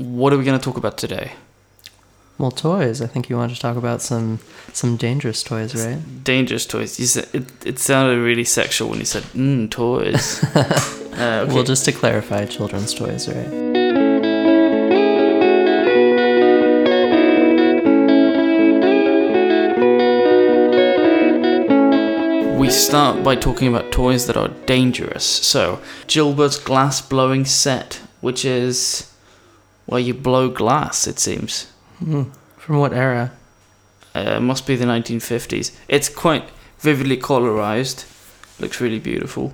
what are we going to talk about today? Well, toys. I think you wanted to talk about some some dangerous toys, right? Dangerous toys. You said it. It sounded really sexual when you said mm, toys. uh, okay. Well, just to clarify, children's toys, right? we start by talking about toys that are dangerous. So, Gilbert's glass blowing set, which is where you blow glass, it seems. Hmm. From what era? Uh, must be the 1950s. It's quite vividly colorized. Looks really beautiful.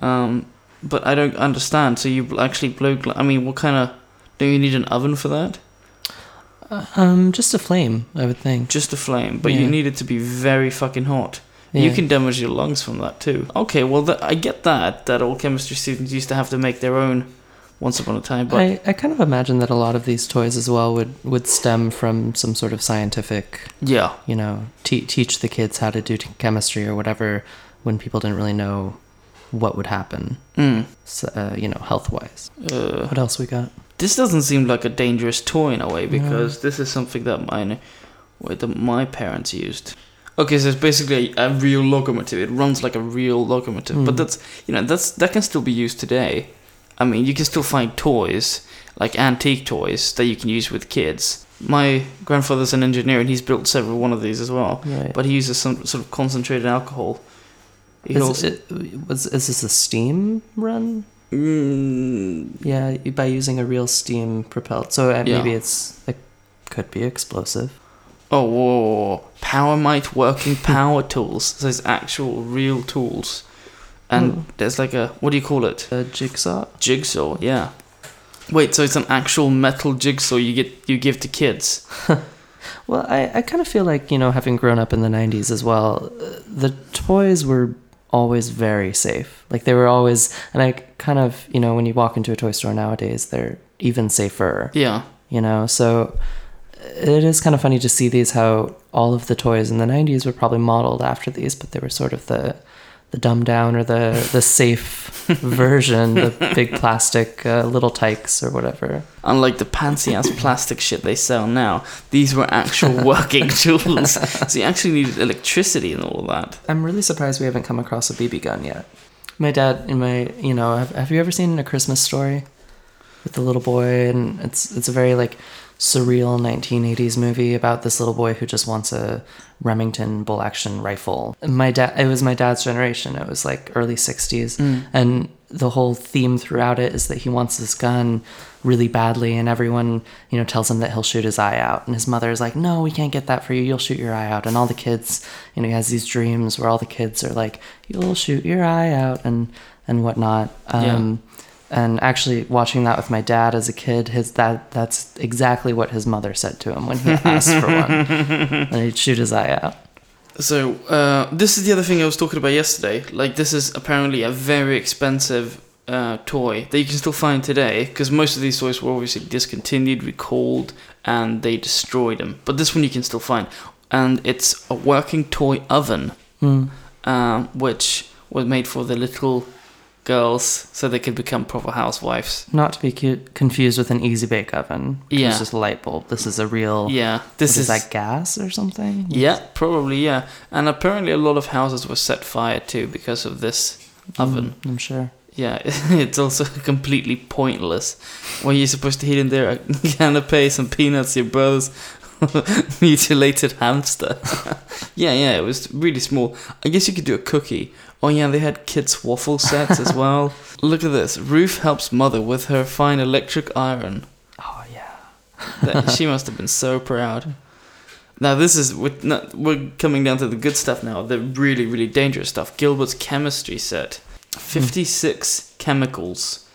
Um, but I don't understand. So you actually blow glass. I mean, what kind of. Do you need an oven for that? Um, just a flame, I would think. Just a flame, but Yeah. you need it to be very fucking hot. Yeah. You can damage your lungs from that too. Okay, well, th- I get that. That all chemistry students used to have to make their own once upon a time, but I, I kind of imagine that a lot of these toys as well would, would stem from some sort of scientific, yeah, you know, te- teach the kids how to do t- chemistry or whatever when people didn't really know what would happen, mm. so, uh, you know, health wise. uh, What else we got? this doesn't seem like a dangerous toy in a way No. because this is something that mine, wait, that my parents used. Okay, so it's basically a, real locomotive. It runs like a real locomotive, but Mm. that's you know that's that can still be used today. I mean, you can still find toys like antique toys that you can use with kids. My grandfather's an engineer and he's built several one of these as well. Right. But he uses some sort of concentrated alcohol. He Is, also, it, was, is this a steam run? Mm, Yeah, by using a real steam propelled. So uh, Yeah. maybe it's it could be explosive. Oh, whoa, whoa, whoa. Power Might working power tools. So it's actual real tools. And Hmm. there's like a, what do you call it? A jigsaw. Jigsaw, yeah. Wait, so it's an actual metal jigsaw you get you give to kids. Well, I, I kind of feel like, you know, having grown up in the 90s as well, uh, the toys were always very safe. Like, they were always, and I kind of, you know, when you walk into a toy store nowadays, they're even safer, Yeah. you know? So it is kind of funny to see these, how all of the toys in the 90s were probably modeled after these, but they were sort of the. The dumbed down or the the safe version, the big plastic uh, Little Tikes or whatever. Unlike the pansy ass plastic shit they sell now, these were actual working tools. So you actually needed electricity and all that. I'm really surprised we haven't come across a BB gun yet. My dad, in my, you know, have, have you ever seen A Christmas Story with the little boy? And it's it's a very like surreal 1980s movie about this little boy who just wants a Remington bolt action rifle. My dad, it was my dad's generation. It was like early 60s, and the whole theme throughout it is that he wants this gun really badly, and everyone, you know, tells him that he'll shoot his eye out, and his mother is like, "No, we can't get that for you. You'll shoot your eye out." And all the kids, you know, he has these dreams where all the kids are like, "You'll shoot your eye out," and and whatnot. Um, And actually, watching that with my dad as a kid, his that that's exactly what his mother said to him when he asked for one, and he'd shoot his eye out. So, uh, this is the other thing I was talking about yesterday. Like, this is apparently a very expensive uh, toy that you can still find today, because most of these toys were obviously discontinued, recalled, and they destroyed them. But this one you can still find. And it's a working toy oven, Hmm. um, which was made for the little girls so they could become proper housewives. Not to be cu- confused with an easy bake oven. Yeah. It's just a light bulb. This is a real. Yeah, this is like gas or something. Yeah, probably, yeah. And apparently a lot of houses were set fire to because of this oven. Mm, I'm sure. Yeah, it's also completely pointless. What you're supposed to heat in there? A canapé, some peanuts, your brother's mutilated hamster. yeah, yeah, it was really small. I guess you could do a cookie. Oh yeah, they had kids waffle sets as well. Look at this. Ruth helps mother with her fine electric iron. Oh yeah. That, she must have been so proud. Now this is with no, we're coming down to the good stuff now. The really really dangerous stuff. Gilbert's chemistry set, fifty six chemicals,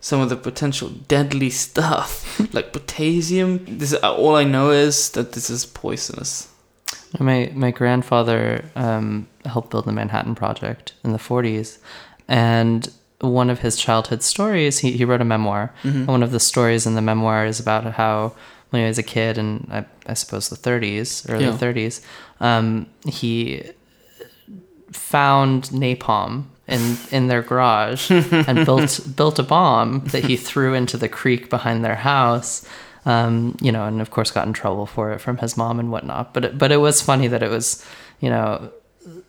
some of the potential deadly stuff like potassium. This uh, all I know is that this is poisonous. My my grandfather um, helped build the Manhattan Project in the 40s, and one of his childhood stories, he, he wrote a memoir. And one of the stories in the memoir is about how when he was a kid, in I, I suppose the 30s, early Yeah. 30s, um, he found napalm in in their garage and built built a bomb that he threw into the creek behind their house. Um, you know, and of course got in trouble for it from his mom and whatnot. But it, but it was funny that it was, you know,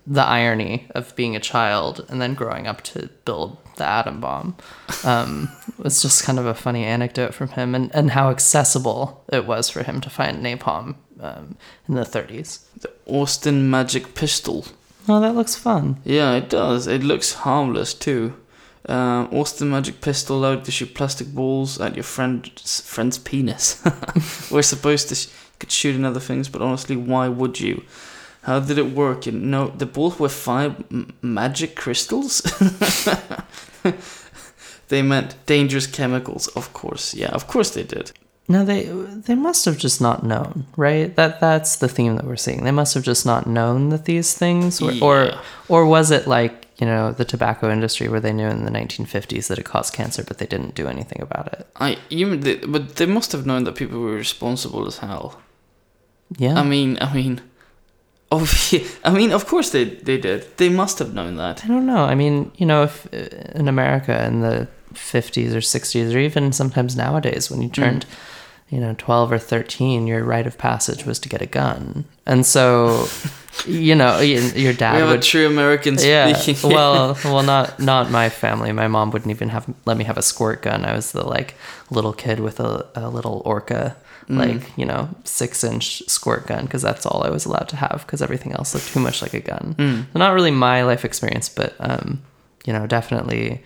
the irony of being a child and then growing up to build the atom bomb um, was just kind of a funny anecdote from him and, and how accessible it was for him to find napalm um, in the 30s. The Austin Magic Pistol. Oh, that looks fun. Yeah, it does. It looks harmless too. Um, Austin Magic Pistol allowed to shoot plastic balls at your friend's friend's penis. We're supposed to sh- could shoot in other things, but honestly, why would you? How did it work? You know, the balls were five m- magic crystals. they meant dangerous chemicals, of course. Yeah, of course they did. No, they they must have just not known, right? That that's the theme that we're seeing. They must have just not known that these things were, or or was it like you know the tobacco industry where they knew in the 1950s that it caused cancer, but they didn't do anything about it? I you, they, but they must have known that people were responsible as hell. Yeah, I mean, I mean, oh, yeah, I mean, of course they they did. They must have known that. I don't know. I mean, you know, if uh, in America in the 50s or 60s, or even sometimes nowadays, when you Mm. turned, you know, 12 or 13, your rite of passage was to get a gun. And so, you know, your We dad have a would. true American Yeah. speaking. well, well, not not my family. My mom wouldn't even have let me have a squirt gun. I was the like little kid with a, a little orca, Mm. like you know, six inch squirt gun because that's all I was allowed to have because everything else looked too much like a gun. Mm. So not really my life experience, but um, you know, definitely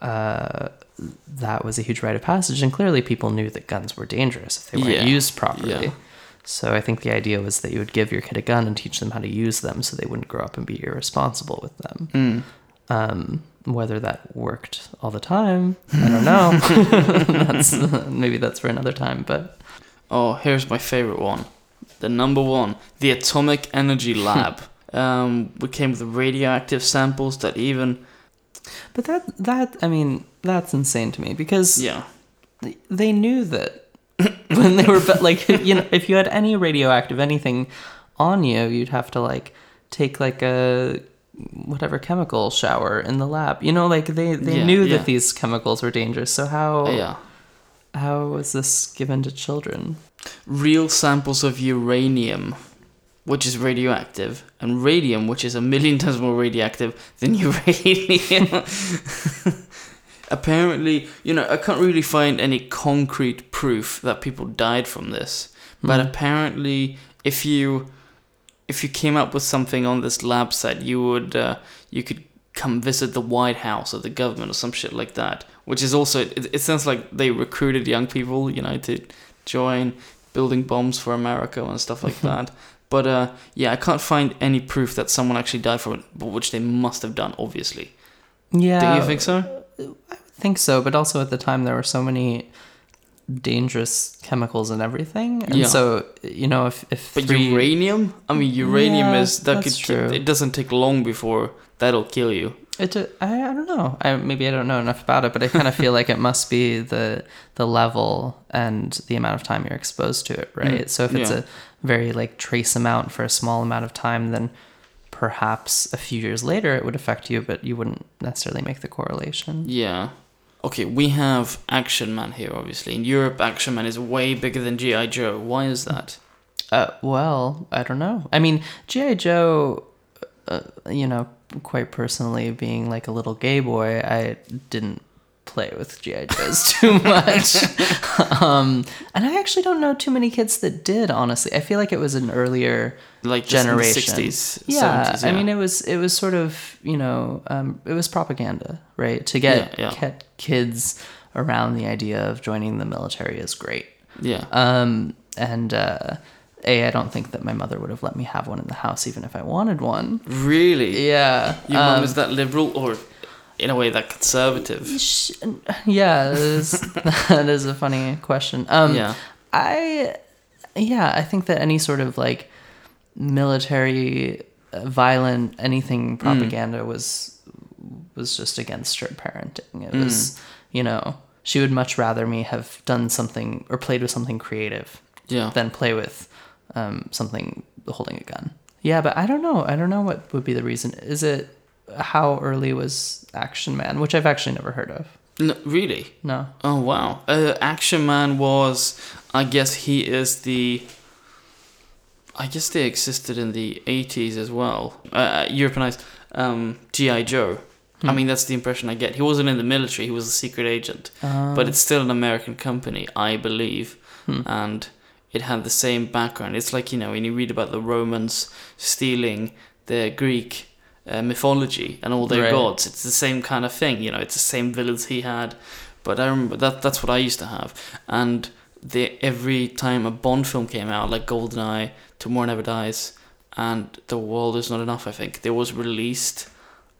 uh, that was a huge rite of passage, and clearly people knew that guns were dangerous if they weren't Yeah. used properly. Yeah. So I think the idea was that you would give your kid a gun and teach them how to use them, so they wouldn't grow up and be irresponsible with them. Mm. Um, whether that worked all the time, I don't know. that's maybe that's for another time, but Oh, here's my favorite one. The number one, the Atomic Energy Lab. um, we came with radioactive samples that even but that that I mean that's insane to me because yeah they- they knew that when they were be- like you know if you had any radioactive anything on you you'd have to like take like a whatever chemical shower in the lab you know like they they Yeah, knew yeah. that these chemicals were dangerous so how oh, yeah how was this given to children real samples of uranium, which is radioactive, and radium, which is a million times more radioactive than uranium. Apparently, you know, I can't really find any concrete proof that people died from this, but Mhm. apparently, if you if you came up with something on this lab site, you would uh, you could come visit the White House or the government or some shit like that. Which is also it, it sounds like they recruited young people, you know, to join building bombs for America and stuff like that. But uh, yeah, I can't find any proof that someone actually died from it, but which they must have done, obviously. yeah Do you think so? Think so but also at the time there were so many dangerous chemicals and everything and Yeah. so you know if if But three, uranium? I mean, uranium Yeah, is that that's could true. it doesn't take long before that'll kill you. It, uh, I, I don't know. I maybe I don't know enough about it, but I kind of feel like it must be the the level and the amount of time you're exposed to it, right? Mm, so if it's yeah. a very like trace amount for a small amount of time, then perhaps a few years later it would affect you, but you wouldn't necessarily make the correlation. Yeah. Okay, we have Action Man here, obviously. In Europe, Action Man is way bigger than G.I. Joe. Why is that? Uh, well, I don't know. I mean, GI Joe, uh, you know, quite personally, being like a little gay boy, I didn't play with GI Joes too much. um, and I actually don't know too many kids that did. Honestly, I feel like it was an earlier Like just in the generation. 60s, yeah, 70s, I mean, it was it was sort of you know um, it was propaganda, right? To get Yeah, yeah. get kids around the idea of joining the military is great. yeah. Um, and uh, a, I don't think that my mother would have let me have one in the house, even if I wanted one. really? Yeah, Your um, mum is that liberal or, in a way, that conservative? yeah, that is, that is a funny question. Um, yeah. I, yeah, I think that any sort of like military, uh, violent, anything propaganda was was just against strict parenting. It was, you know, she would much rather me have done something or played with something creative Yeah. than play with um, something holding a gun. Yeah, but I don't know. I don't know what would be the reason. Is it how early was Action Man, which I've actually never heard of. No, really? No. Oh wow. Uh, Action Man was, I guess he is the. I guess they existed in the eighties as well. Uh, Europeanized um, GI Joe. I Hmm. mean, that's the impression I get. He wasn't in the military; he was a secret agent, Uh, but it's still an American company, I believe, Hmm. and it had the same background. It's like you know when you read about the Romans stealing the Greek uh, mythology and all their Right. gods. It's the same kind of thing. You know, it's the same villains he had. But I remember that that's what I used to have, and the every time a Bond film came out, like GoldenEye, Tomorrow Never Dies, and The World Is Not Enough, I think there was released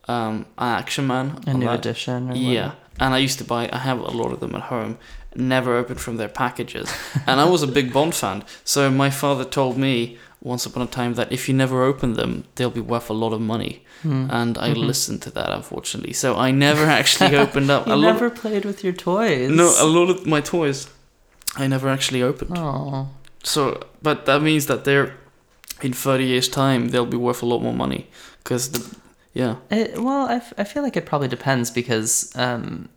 um, Action Man. a new that. edition. Yeah, and I used to buy. I have a lot of them at home. Never opened from their packages, and I was a big Bond fan. So my father told me once upon a time that if you never open them, they'll be worth a lot of money, Hmm. and I Mhm. listened to that unfortunately. So I never actually opened up You a lot. never played with your toys. no, a lot of my toys, I never actually opened. Oh. So, but that means that they're in thirty years' time, they'll be worth a lot more money because the yeah. It, well, I, f- I feel like it probably depends because um,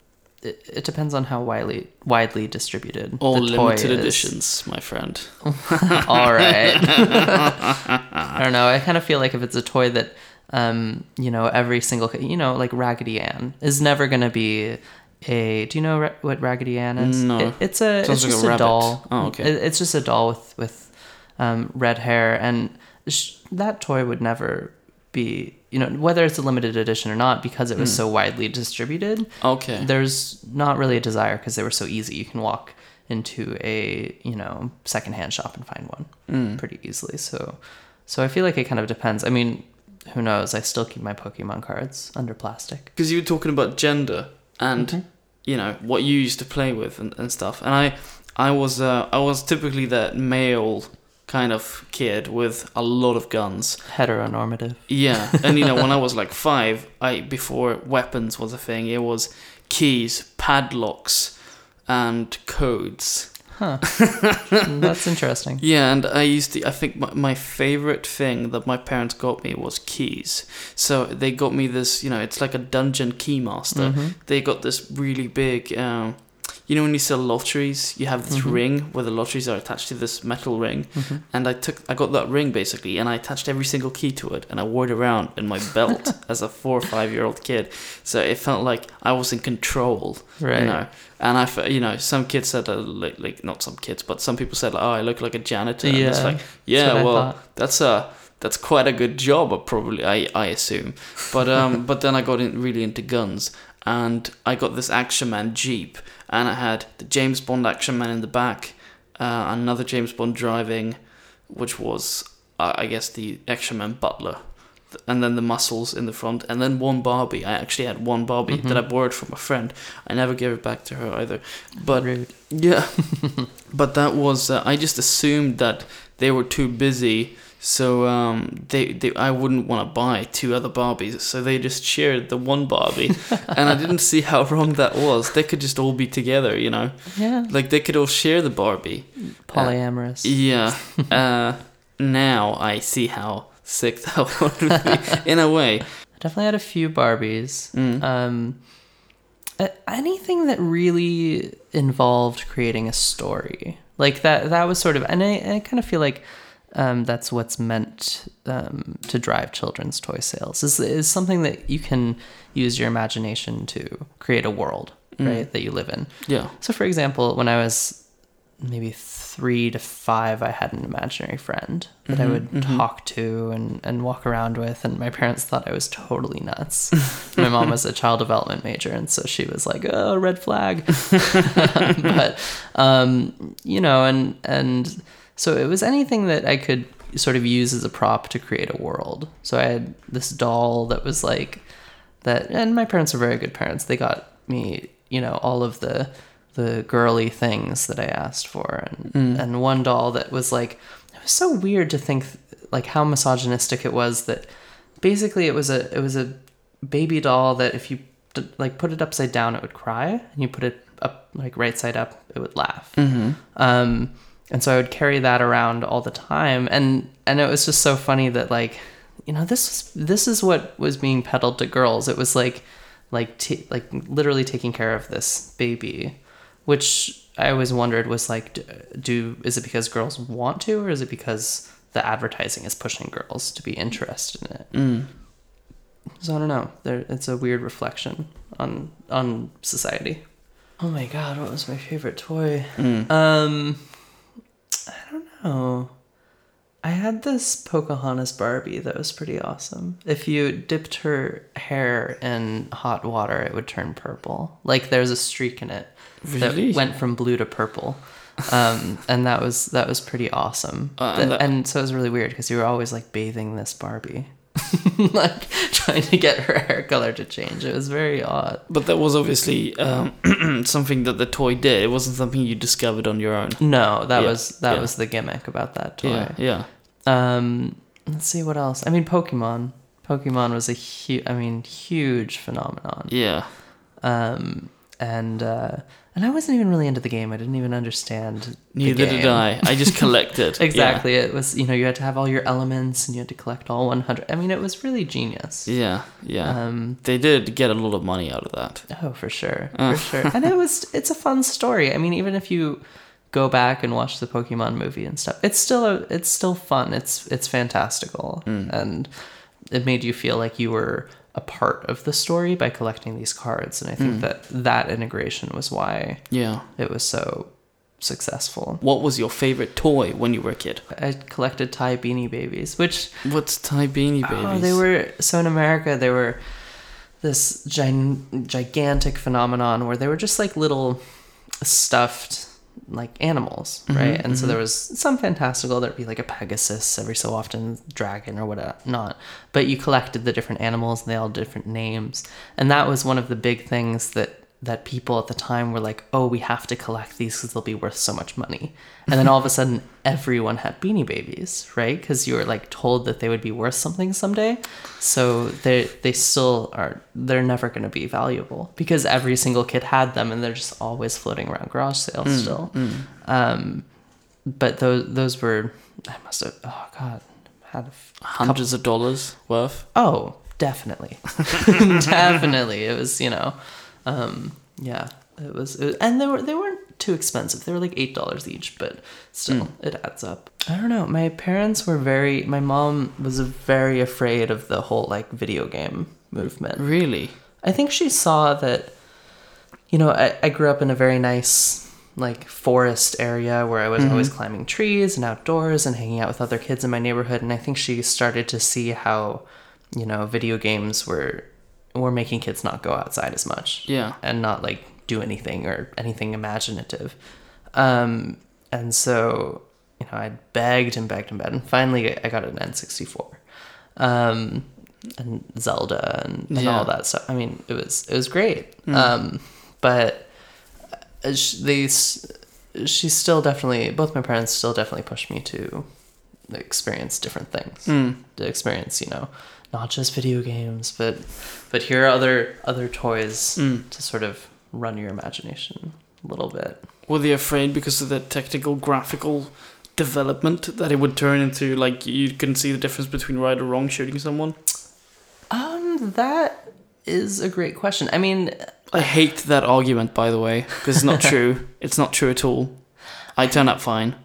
it, it depends on how widely widely distributed All the toy limited editions, my friend. All right. I don't know. I kind of feel like if it's a toy that, um, you know, every single, you know, like Raggedy Ann is never going to be a. Do you know ra- what Raggedy Ann is? No. It, it's a. Sounds it's like just a, rabbit. doll. Oh, okay. It, it's just a doll with with um, red hair, and sh- that toy would never be. You know, whether it's a limited edition or not, because it was Hmm. so widely distributed Okay. there's not really a desire because they were so easy. You can walk into a you know secondhand shop and find one Mm. pretty easily. So so I feel like it kind of depends. I mean, who knows? I still keep my Pokemon cards under plastic. because you were talking about gender and Mhm. you know what you used to play with and, and stuff and i i was uh, i was typically that male kind of kid with a lot of guns Heteronormative. yeah and you know when i was like five i before weapons was a thing it was keys padlocks and codes Huh. That's interesting. yeah, and I used to. I think my, my favorite thing that my parents got me was keys. So they got me this. You know, it's like a dungeon keymaster. Mhm. They got this really big. Um, you know when you sell lotteries, you have this Mhm. ring where the lotteries are attached to this metal ring, Mhm. and I took. I got that ring basically, and I attached every single key to it, and I wore it around in my belt as a four or five year old kid. So it felt like I was in control Right. you know and i you know some kids said that like, like not some kids but some people said like, oh i look like a janitor and it's Yeah, like yeah what I well that's a that's quite a good job uh, probably i i assume but um but then i got in really into guns and i got this action man jeep and i had the james bond action man in the back uh, another james bond driving which was uh, i guess the action man butler and then the muscles in the front, and then one Barbie. I actually had one Barbie that I Mhm. borrowed from a friend. I never gave it back to her either. But Rude. yeah, but that was uh, I just assumed that they were too busy, so um, they, they I wouldn't want to buy two other Barbies, so they just shared the one Barbie, and I didn't see how wrong that was. They could just all be together, you know, Yeah. like they could all share the Barbie. Polyamorous. Yeah. Uh, now I see how sick that would be in a way. I definitely had a few Barbies. Mm. Um, anything that really involved creating a story like that that was sort of and i, I kind of feel like um, that's what's meant um, to drive children's toy sales is, is something that you can use your imagination to create a world Mm. right that you live in Yeah. so for example when i was maybe three to five i had an imaginary friend that i Mhm, would mhm. talk to and, and walk around with and my parents thought i was totally nuts. My mom was a child development major and so she was like oh red flag. But um, you know and and so it was anything that i could sort of use as a prop to create a world. So i had this doll that was like that and my parents were very good parents. They got me you know all of the the girly things that i asked for and Mm. and one doll that was like it was so weird to think like how misogynistic it was that basically it was a it was a baby doll that if you like put it upside down it would cry and you put it up like right side up it would laugh Mm-hmm. um, and so I would carry that around all the time, and and it was just so funny that like, you know this this is what was being peddled to girls. It was like like t- like literally taking care of this baby, which I always wondered was like do is it because girls want to or is it because the advertising is pushing girls to be interested in it? Mm. So I don't know. There, it's a weird reflection on on society. Oh my god, what was my favorite toy? Mm. Um, I don't know. I had this Pocahontas Barbie that was pretty awesome. If you dipped her hair in hot water, it would turn purple. Like there's a streak in it Really? that went from blue to purple. Um, and that was that was pretty awesome. Uh, and that- and so it was really weird because you were always like bathing this Barbie, like trying to get her hair color to change. It was very odd. But that was obviously um, something that the toy did. It wasn't something you discovered on your own. No, that Yeah, was that yeah. was the gimmick about that toy. Yeah, yeah. Um, let's see what else. I mean, Pokemon. Pokemon was a huge, I mean, huge phenomenon. Yeah. Um, and uh, and I wasn't even really into the game. I didn't even understand. the Neither did. I. I just collected. Exactly. It was you know you had to have all your elements and you had to collect all 100. I mean, it was really genius. Yeah, yeah. yeah. Um, they did get a lot of money out of that. Oh, for sure, Uh. for sure. And it was it's a fun story. I mean, even if you go back and watch the Pokemon movie and stuff, it's still a, it's still fun. It's it's fantastical, Mm. and it made you feel like you were a part of the story by collecting these cards. And I think Mm. that that integration was why Yeah. it was so successful. What was your favorite toy when you were a kid? I collected Ty Beanie Babies, which What's Ty Beanie Babies? Oh, they were so in America. They were this gin- gigantic phenomenon where they were just like little stuffed like animals, mm-hmm, right? and so mm-hmm. there was some fantastical. There'd be like a Pegasus every so often, dragon or what uh, not. But you collected the different animals, and they all had different names. And that was one of the big things that that people at the time were like, "Oh, we have to collect these because they'll be worth so much money." And then all of a sudden, everyone had Beanie Babies, right? Because you were like told that they would be worth something someday. So they they still are. They're never going to be valuable because every single kid had them, and they're just always floating around garage sales still. Um, but those those were I must have oh god had f- hundreds of dollars worth. Oh, definitely, definitely. It was you know, um, yeah, it was, it and they were they weren't too expensive. They were like eight dollars each, but still, it adds up. I don't know. My parents were very. My mom was very afraid of the whole like video game movement. Really? I think she saw that, you know, I, I grew up in a very nice, like, forest area where I was always climbing trees and outdoors and hanging out with other kids in my neighborhood. And I think she started to see how, you know, video games were were making kids not go outside as much Yeah. and not like do anything or anything imaginative. Um, and so, you know, I begged and begged and begged, and finally I got an N64, um, and Zelda and, and Yeah. all that stuff. I mean, it was it was great. Um, but uh, they, she still definitely, both my parents still definitely pushed me to experience different things, Mm. to experience, you know, not just video games, but but here are other other toys Mm. to sort of run your imagination a little bit. Were they afraid because of the technical graphical development that it would turn into like you couldn't see the difference between right or wrong shooting someone? Um, that is a great question. I mean, I hate that argument, by the way, because it's not true. It's not true at all. I turn up fine.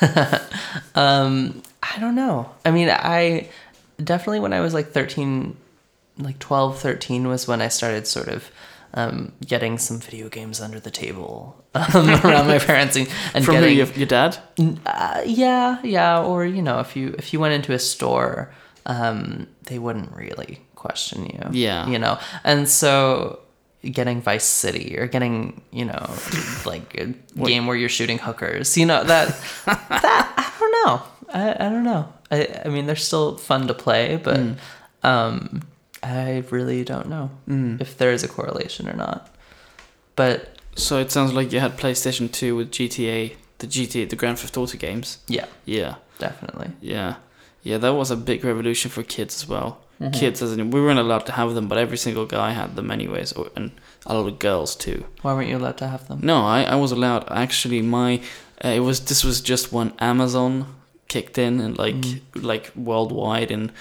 um, I don't know. I mean, I definitely when I was like 13, like 12, 13 was when I started sort of um, getting some video games under the table um, around my parents and, and From getting Your, your dad? Uh, yeah, yeah, or you know, if you if you went into a store, um, they wouldn't really question you. Yeah. you know, and so getting Vice City or getting you know like a game where you're shooting hookers, you know that that I don't know, I I don't know. I I mean they're still fun to play, but um, I really don't know if there is a correlation or not. But So it sounds like you had PlayStation 2 with GTA, the GTA, the Grand Theft Auto games. yeah, Yeah, definitely. yeah, yeah. That was a big revolution for kids as well. Kids, as in, we weren't allowed to have them, but every single guy had them anyways, or, and a lot of girls too. Why weren't you allowed to have them? No, I, I was allowed. Actually, my uh, it was this was just when Amazon kicked in and like like worldwide in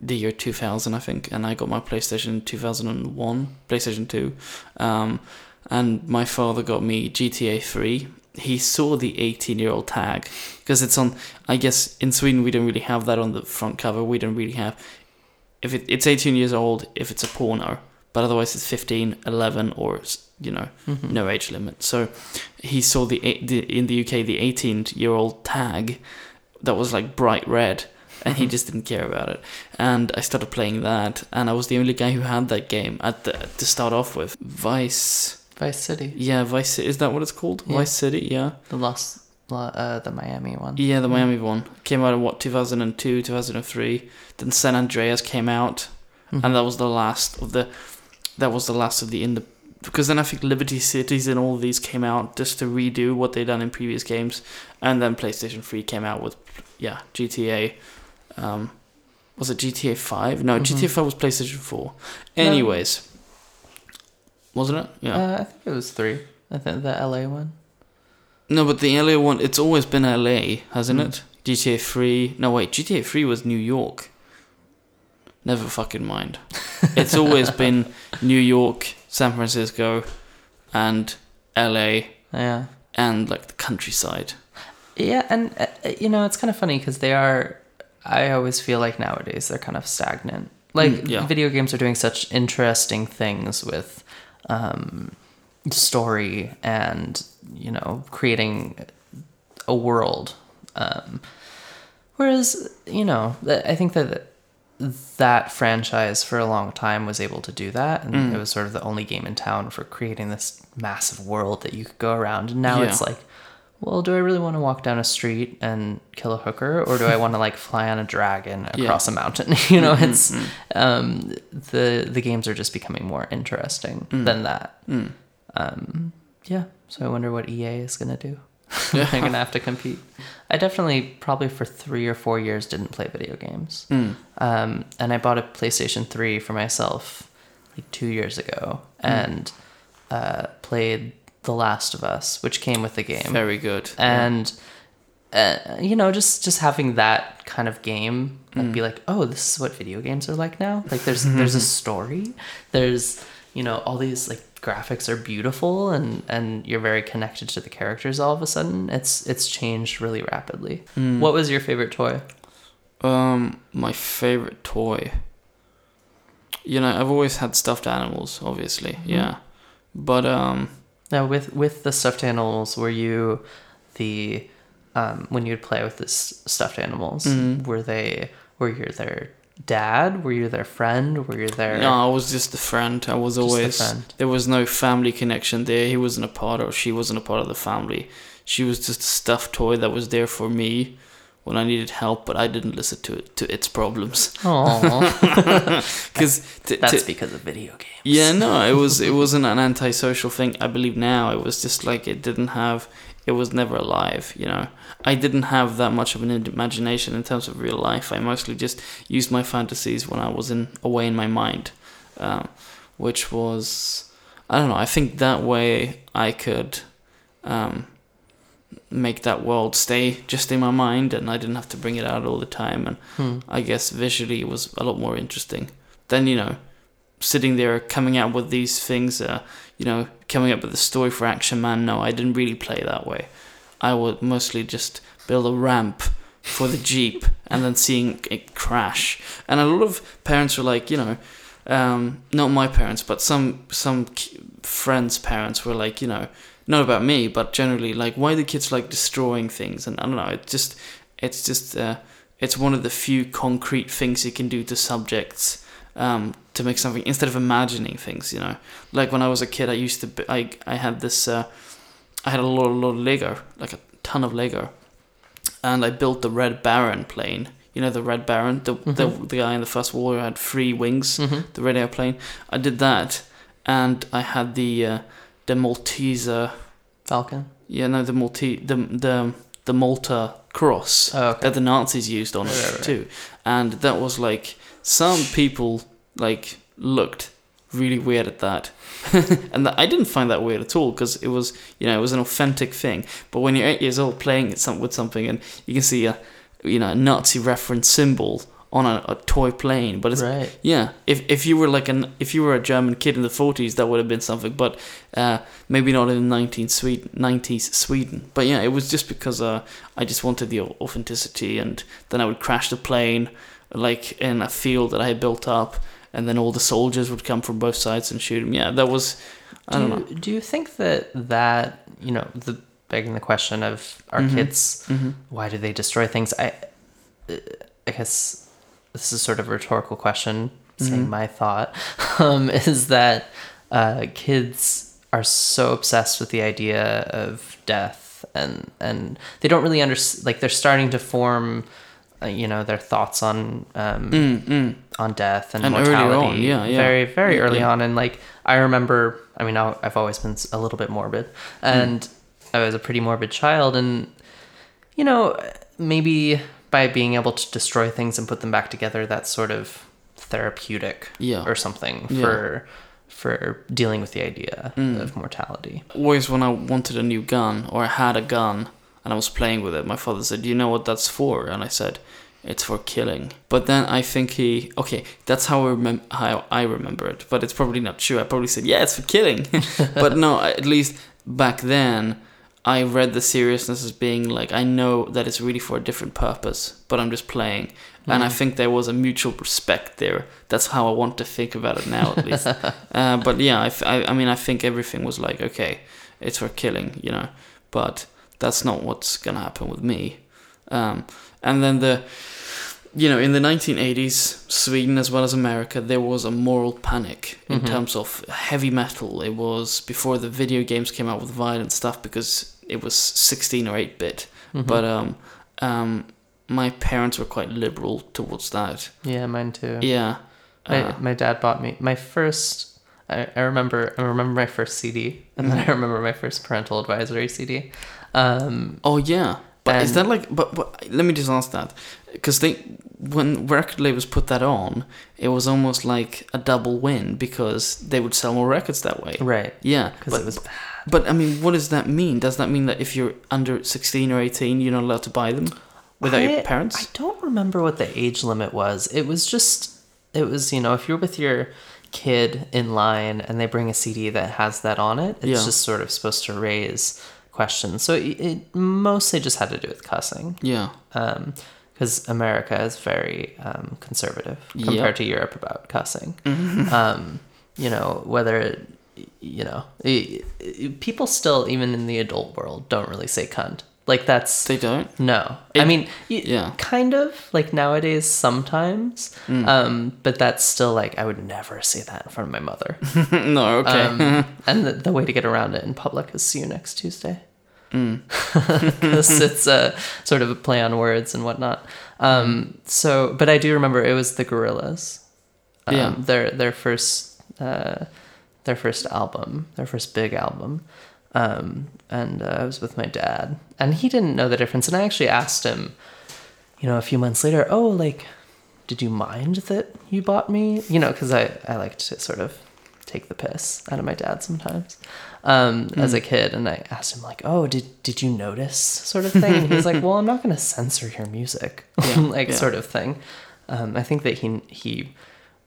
the year 2000, I think, and I got my PlayStation 2001, PlayStation 2. Um, and my father got me GTA 3. He saw the 18 year old tag because it's on. I guess in Sweden we don't really have that on the front cover. We don't really have. If it, it's 18 years old, if it's a porno, but otherwise it's 15, 11, or you know, Mhm. no age limit. So he saw the, the in the UK the 18 year old tag that was like bright red, and he Mhm. just didn't care about it. And I started playing that, and I was the only guy who had that game at the to start off with. Vice, Vice City, yeah, Vice. Ci- Is that what it's called? Yeah. Vice City, yeah, the last, uh, the Miami one. yeah, the Mm. Miami one came out in what 2002, 2003. Then San Andreas came out, Mhm. and that was the last of the that was the last of the in the because then I think Liberty Cities and all these came out just to redo what they'd done in previous games, and then PlayStation Three came out with yeah GTA. Um, was it GTA Five? No, Mhm. GTA Five was PlayStation Four. No. Anyways, wasn't it? Yeah. Uh, I think it was three. I think the LA one. no, but the LA one, it's always been LA, hasn't Mm. it? GTA Three. No, wait, GTA Three was New York. Never fucking mind. It's always been New York, San Francisco, and LA, Yeah. and like the countryside. Yeah, and uh, you know it's kind of funny because they are. I always feel like nowadays they're kind of stagnant. Like Mm, yeah. video games are doing such interesting things with um, story and you know creating a world. Um, whereas you know I think that that franchise for a long time was able to do that, and Mm. it was sort of the only game in town for creating this massive world that you could go around. And now Yeah. it's like well, do I really want to walk down a street and kill a hooker, or do I want to like fly on a dragon Yeah. across a mountain? you know, Mm, it's mm, um, the the games are just becoming more interesting Mm. than that. mm. Um, yeah, so I wonder what EA is gonna do. Yeah. They're gonna have to compete. I definitely probably for three or four years didn't play video games, Mm. um, and I bought a PlayStation Three for myself like two years ago, Mm. and uh, played The Last of Us, which came with the game Very good. and uh, you know just just having that kind of game like Mm. be like oh this is what video games are like now like there's there's a story there's you know all these like graphics are beautiful and and you're very connected to the characters all of a sudden it's it's changed really rapidly Mm. what was your favorite toy Um, my favorite toy. You know, I've always had stuffed animals, obviously. Mm-hmm. Yeah, but um, now with with the stuffed animals were you the um when you'd play with this stuffed animals Mhm. were they were you their dad were you their friend were you their no, I was just a friend. I was always friend. there was no family connection there. He wasn't a part of. She wasn't a part of the family. She was just a stuffed toy that was there for me when I needed help, but I didn't listen to it to its problems Aw. because That's because of video games. Yeah, no, it was it wasn't an antisocial thing. I believe now it was just like it didn't have it was never alive, you know. I didn't have that much of an imagination in terms of real life. I mostly just used my fantasies when I was in away in my mind, um, which was I don't know. I think that way I could um, make that world stay just in my mind, and I didn't have to bring it out all the time. And Hmm. I guess visually it was a lot more interesting. Then you know, sitting there coming out with these things, uh, you know, coming up with a story for Action Man. No, I didn't really play that way. I would mostly just build a ramp for the jeep and then seeing it crash. And a lot of parents were like, you know, um, not my parents, but some some friends' parents were like, you know, not about me, but generally like, why do kids like destroying things? And I don't know, it just, it's just, uh, it's one of the few concrete things you can do to subjects um, to make something instead of imagining things. You know, like when I was a kid, I used to, I, I had this, uh, I had a lot, a lot of Lego, like a ton of Lego, and I built the Red Baron plane. You know the Red Baron, the the, Mhm. the guy in the first war who had three wings Mhm. the red airplane. I did that, and I had the uh, the Malteser. Falcon. Yeah, no, the Malte the the the Malta cross Oh, okay. that the Nazis used on Right, it right, right. too, and that was like some people like looked really weird at that. and that, I didn't find that weird at all because it was, you know, it was an authentic thing. But when you're eight years old playing it some, with something and you can see a, you know, a Nazi reference symbol on a, a toy plane. But it's Right. yeah. If if you were like an if you were a German kid in the forties, that would have been something. But uh, maybe not in the 19 Sweden, 90s Sweden. But yeah, it was just because uh, I just wanted the authenticity, and then I would crash the plane like in a field that I had built up, and then all the soldiers would come from both sides and shoot him. Yeah, that was I do don't you, know. Do you think that that you know the begging the question of our Mhm. kids hmm why do they destroy things? I I guess this is sort of a rhetorical question. Saying Mhm. my thought um, is that uh, kids are so obsessed with the idea of death and and they don't really understand. Like they're starting to form. Uh, you know their thoughts on um, Mm, mm. On death and, And mortality on, yeah, yeah. very very Yeah, early yeah. on and like i remember i mean i've always been a little bit morbid and i was a pretty morbid child and you know maybe by being able to destroy things and put them back together that's sort of therapeutic Yeah. or something for for dealing with the idea Mm. of mortality Always when I wanted a new gun or I had a gun and I was playing with it, my father said, you know what that's for?" And I said, "It's for killing." But then I think he, okay, that's how I remember how I remember it, but it's probably not true. I probably said, "Yeah, it's for killing," but no, at least back then. I read the seriousness as being like I know that it's really for a different purpose, but I'm just playing, and I Mhm. think there was a mutual respect there. That's how I want to think about it now, at least. uh, but yeah, I mean, I think everything was like, okay, it's for killing, you know, but that's not what's gonna happen with me. Um, and then the, you know, in the 1980s, Sweden as well as America, there was a moral panic in Mhm. terms of heavy metal. It was before the video games came out with violent stuff because it was 16 or 8 bit. Mhm. But um, um, my parents were quite liberal towards that. yeah mine too Yeah. My, Uh, my dad bought me my first. I, I remember. I remember my first CD, and then I remember my first parental advisory CD. Um, Oh yeah, but is that like? But, but let me just ask that because they when record labels put that on, it was almost like a double win because they would sell more records that way. right, Yeah, because but, it was. but I mean, what does that mean? Does that mean that if you're under sixteen or eighteen, you're not allowed to buy them without I- your parents? I don't remember what the age limit was. It was just. It was you know if you're with your kid in line and they bring a CD that has that on it, it's Yeah. just sort of supposed to raise questions. So it, it mostly just had to do with cussing. yeah, because America is very um, conservative Yep. compared to Europe about cussing. um, you know, whether you know, i i people still even in the adult world don't really say cunt. Like that's they don't. no. It- I mean, yeah. kind of like nowadays sometimes, Mm. um, but that's still like I would never say that in front of my mother. no, okay. Um, and the, the way to get around it in public is see you next Tuesday. Mm. because it's a sort of a play on words and whatnot. Um, so, but I do remember it was the Gorillaz. Um, Yeah. Their their first uh, their first album, their first big album. Um, and uh, I was with my dad, and he didn't know the difference. And I actually asked him, you know, a few months later, oh, like, did you mind that you bought me? You know, because I I like to sort of take the piss out of my dad sometimes um, as a kid. And I asked him like, "Oh, did did you notice?" sort of thing. And he was like, "Well, I'm not going to censor your music," Yeah, like yeah. sort of thing. Um, I think that he he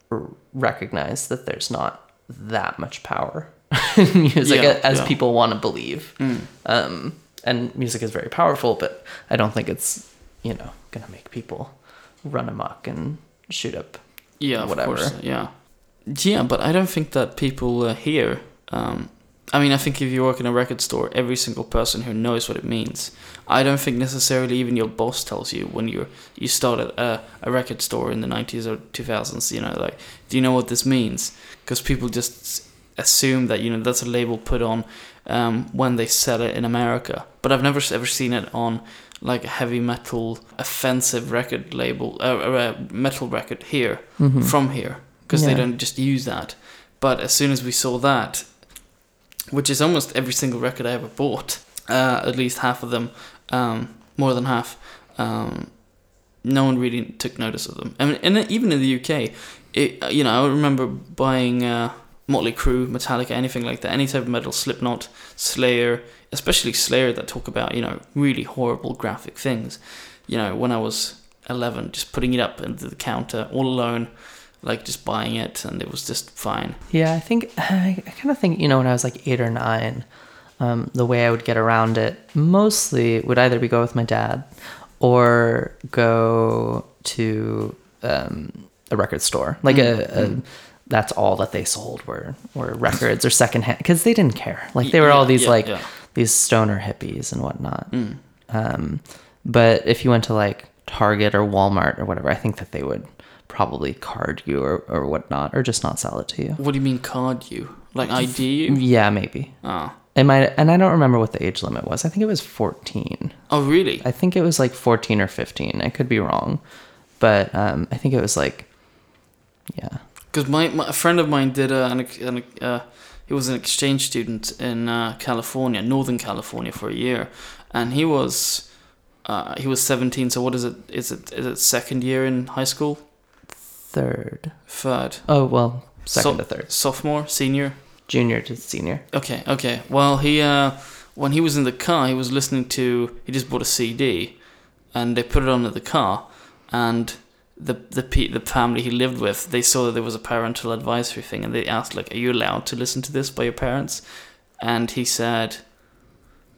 r- recognized that there's not that much power music Yeah, as yeah. people want to believe. Mm. Um, and music is very powerful, but I don't think it's you know going to make people run amok and shoot up Yeah, whatever. Of course, yeah, yeah, but I don't think that people uh, here. Um, I mean, I think if you work in a record store, every single person who knows what it means. I don't think necessarily even your boss tells you when you you start at a, a record store in the nineties or two thousands. You know, like, do you know what this means? Because people just assume that you know that's a label put on um, when they sell it in America. But I've never ever seen it on like a heavy metal offensive record label, uh, or a metal record here from here because they don't just use that. But as soon as we saw that, which is almost every single record I ever bought, uh, at least half of them, um, more than half, um, no one really took notice of them. I mean, and even in the UK, it, you know, I remember buying uh, Motley Crue, Metallica, anything like that, any type of metal, Slipknot, Slayer, especially Slayer that talk about you know really horrible graphic things. You know, when I was eleven, just putting it up into the counter all alone, like just buying it, and it was just fine. Yeah, I think I, I kind of think you know when I was like eight or nine, um, the way I would get around it mostly would either be go with my dad, or go to um, a record store. Like a, a that's all that they sold were were records or secondhand because they didn't care. Like they were all these yeah, like yeah. these stoner hippies and whatnot. Mm. Um, but if you went to like Target or Walmart or whatever, I think that they would probably card you or, or whatnot, or just not sell it to you. What do you mean card you? Like ID you? Yeah, maybe. Oh. It might, and I don't remember what the age limit was. I think it was 14. Oh really? I think it was like 14 or 15. I could be wrong, but um, I think it was like, yeah. Because my, my a friend of mine did a, an, an uh, he was an exchange student in uh, California, Northern California, for a year, and he was uh, he was seventeen. So what is it? Is it is it second year in high school? Third. Third. Oh well, second So- to third, Sophomore, senior. junior to senior. Okay, okay. Well, he uh, when he was in the car, he was listening to. He just bought a CD, and they put it on in the car, and the the pe- the family he lived with, they saw that there was a parental advisory thing, and they asked like, "Are you allowed to listen to this by your parents?" And he said,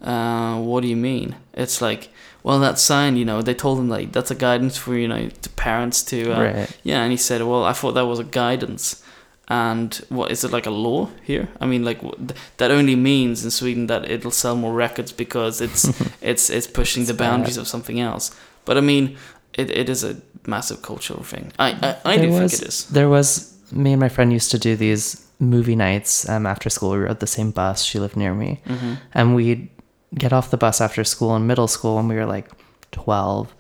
uh, "What do you mean?" It's like, well, that sign, you know, they told him like that's a guidance for you know to parents to uh, right. yeah, and he said, "Well, I thought that was a guidance." And what is it like a law here? I mean, like that only means in Sweden that it'll sell more records because it's it's it's pushing It's the boundaries bad. of something else. But I mean, it, it is a massive cultural thing. I I, I do was- think it is. There was me and my friend used to do these movie nights um, after school. We rode the same bus. She lived near me, hmm and we'd get off the bus after school in middle school when we were like twelve,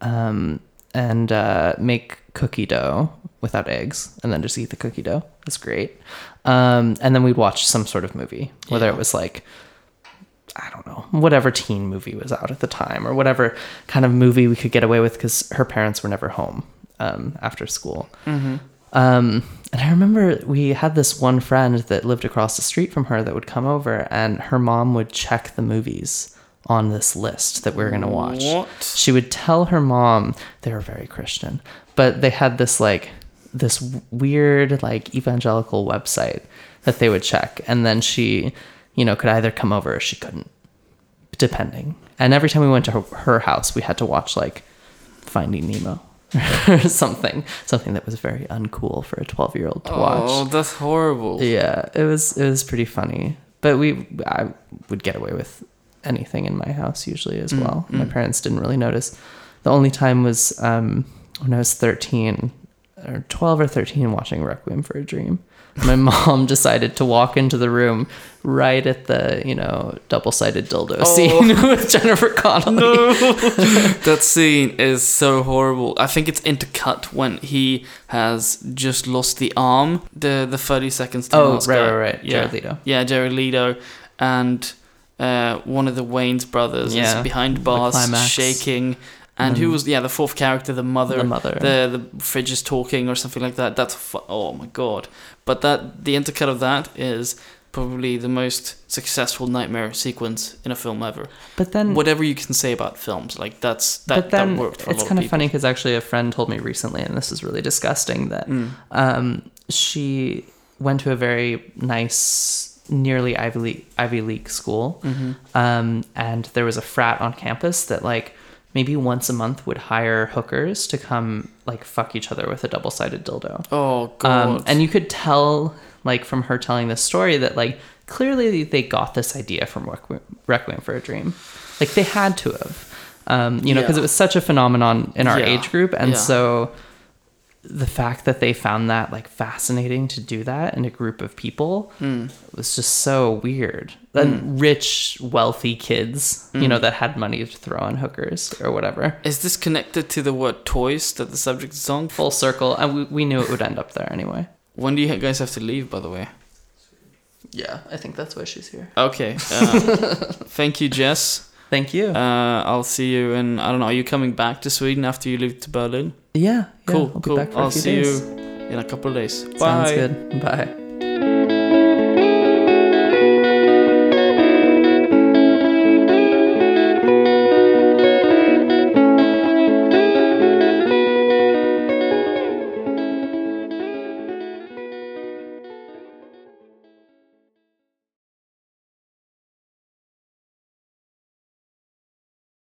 um, and uh, make cookie dough without eggs, and then just eat the cookie dough. It's great. Um, and then we'd watch some sort of movie, whether Yeah. it was like I don't know, whatever teen movie was out at the time, or whatever kind of movie we could get away with because her parents were never home um, after school. hmm Um, and I remember we had this one friend that lived across the street from her that would come over, and her mom would check the movies on this list that we were going to watch. What? She would tell her mom they were very Christian, but they had this like this weird like evangelical website that they would check, and then she, you know, could either come over or she couldn't, depending. And every time we went to her, her house, we had to watch like Finding Nemo or something, something that was very uncool for a twelve-year-old to watch. Oh, that's horrible. Yeah, it was it was pretty funny. But we I would get away with anything in my house usually as Mm, well. My mm. parents didn't really notice. The only time was um, when I was 13 or 12 or 13 watching Requiem for a Dream. My mom decided to walk into the room right at the, you know, double-sided dildo Oh. scene with Jennifer Connelly. No, that scene is so horrible. I think it's intercut when he has just lost the arm. The the thirty seconds. To Oh, right, guy. right, right. Yeah, Jared Leto. yeah, Jared Leto, and uh, one of the Wayans brothers Yeah, is behind bars, shaking. And who Mm. was yeah the fourth character, the mother, The mother. the the fridge is talking or something like that. That's fu- oh my god! But that the intercut of that is probably the most successful nightmare sequence in a film ever But then whatever you can say about films, like that's that, but then that worked for a it's kind of people. funny because actually a friend told me recently, and this is really disgusting, that Mm. um, she went to a very nice, nearly Ivy League, Ivy League school, Mhm. um, and there was a frat on campus that like maybe once a month would hire hookers to come like fuck each other with a double sided dildo. Oh god! Um, and you could tell, like, from her telling this story, that like clearly they got this idea from Requiem, Requiem for a Dream. Like they had to have, um, you know, because Yeah. it was such a phenomenon in our Yeah. age group, and Yeah. so the fact that they found that like fascinating to do that in a group of people Mm. was just so weird. And rich, wealthy kids, you Mm. know, that had money to throw on hookers or whatever. is this connected to the word toys that the subject is on? Full circle, and we, we knew it would end up there anyway. When do you guys have to leave, by the way? Yeah, I think that's why she's here. Okay. Uh, thank you, Jess. Thank you. Uh, I'll see you in. I don't know. Are you coming back to Sweden after you leave to Berlin? Yeah. yeah, Cool. I'll be cool. back for a I'll see days. you in a couple of days. Sounds Bye. good. Bye.